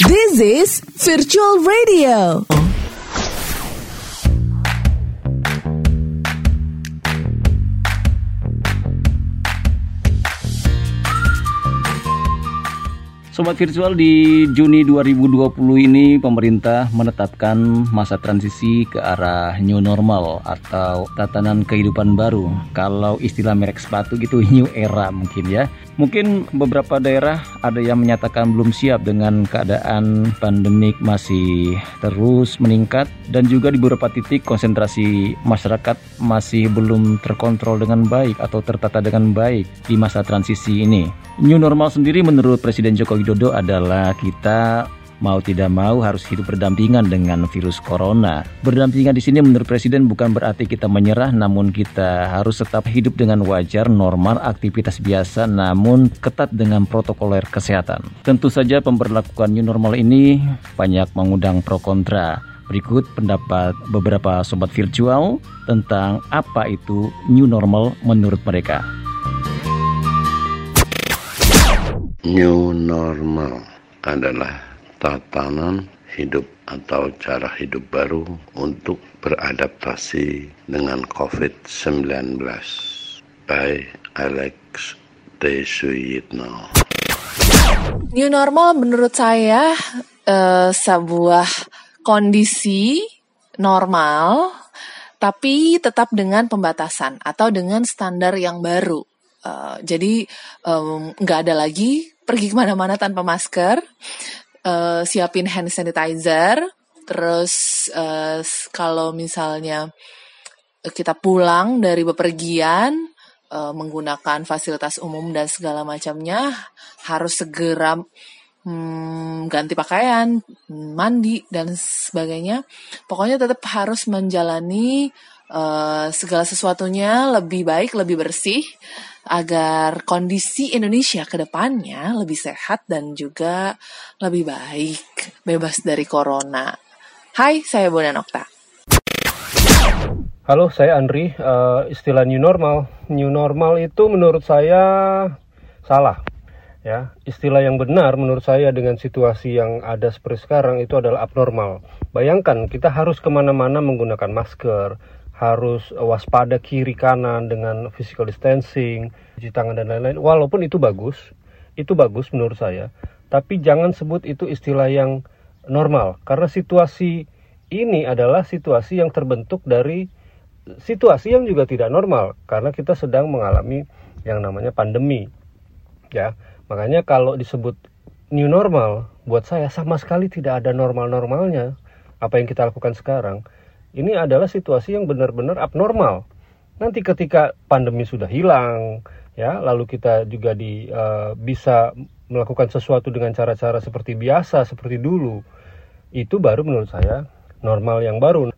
This is Virtual Radio. Sobat virtual di Juni 2020 ini pemerintah menetapkan masa transisi ke arah new normal atau tatanan kehidupan baru. Kalau istilah merek sepatu gitu new era mungkin ya. Mungkin beberapa daerah ada yang menyatakan belum siap dengan keadaan pandemik masih terus meningkat dan juga di beberapa titik konsentrasi masyarakat masih belum terkontrol dengan baik atau tertata dengan baik di masa transisi ini. New normal sendiri menurut Presiden Joko Widodo adalah kita mau tidak mau harus hidup berdampingan dengan virus corona. Berdampingan di sini menurut Presiden bukan berarti kita menyerah, namun kita harus tetap hidup dengan wajar, normal, aktivitas biasa, namun ketat dengan protokoler kesehatan. Tentu saja pemberlakuan new normal ini banyak mengundang pro kontra. Berikut pendapat beberapa sobat virtual tentang apa itu new normal menurut mereka. New normal adalah tatanan hidup atau cara hidup baru untuk beradaptasi dengan COVID-19 by Alex T. Suyitno. New normal menurut saya uh, sebuah kondisi normal tapi tetap dengan pembatasan atau dengan standar yang baru. Uh, jadi nggak um, ada lagi pergi ke mana-mana tanpa masker, uh, siapin hand sanitizer, terus uh, kalau misalnya kita pulang dari bepergian uh, menggunakan fasilitas umum dan segala macamnya harus segera hmm, ganti pakaian, mandi dan sebagainya. Pokoknya tetap harus menjalani uh, segala sesuatunya lebih baik, lebih bersih agar kondisi Indonesia ke depannya lebih sehat dan juga lebih baik, bebas dari corona. Hai, saya Bona Nokta. Halo, saya Andri. Uh, istilah new normal, new normal itu menurut saya salah. Ya, istilah yang benar menurut saya dengan situasi yang ada seperti sekarang itu adalah abnormal. Bayangkan kita harus ke mana-mana menggunakan masker, harus waspada kiri kanan dengan physical distancing, cuci tangan dan lain-lain. Walaupun itu bagus, itu bagus menurut saya. Tapi jangan sebut itu istilah yang normal karena situasi ini adalah situasi yang terbentuk dari situasi yang juga tidak normal karena kita sedang mengalami yang namanya pandemi. Ya, makanya kalau disebut new normal buat saya sama sekali tidak ada normal-normalnya apa yang kita lakukan sekarang ini adalah situasi yang benar-benar abnormal. Nanti ketika pandemi sudah hilang, ya, lalu kita juga di uh, bisa melakukan sesuatu dengan cara-cara seperti biasa, seperti dulu, itu baru menurut saya normal yang baru.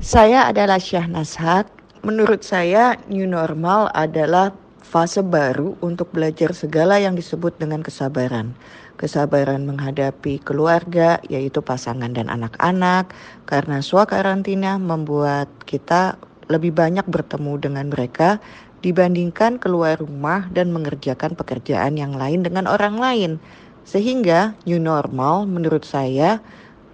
Saya adalah Syahnas Haq. Menurut saya new normal adalah fase baru untuk belajar segala yang disebut dengan kesabaran kesabaran menghadapi keluarga, yaitu pasangan dan anak-anak, karena swakarantina membuat kita lebih banyak bertemu dengan mereka dibandingkan keluar rumah dan mengerjakan pekerjaan yang lain dengan orang lain. Sehingga new normal menurut saya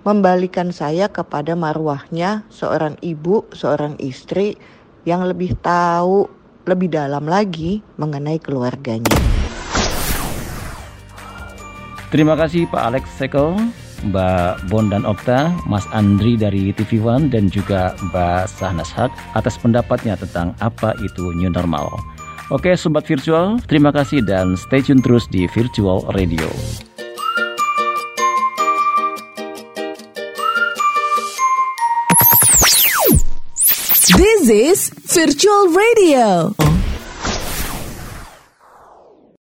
membalikan saya kepada marwahnya seorang ibu, seorang istri yang lebih tahu lebih dalam lagi mengenai keluarganya. Terima kasih Pak Alex Sekel, Mbak Bon dan Okta, Mas Andri dari TV One, dan juga Mbak Sahnas Hak atas pendapatnya tentang apa itu new normal. Oke Sobat Virtual, terima kasih dan stay tune terus di Virtual Radio. This is Virtual Radio.